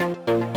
Bye.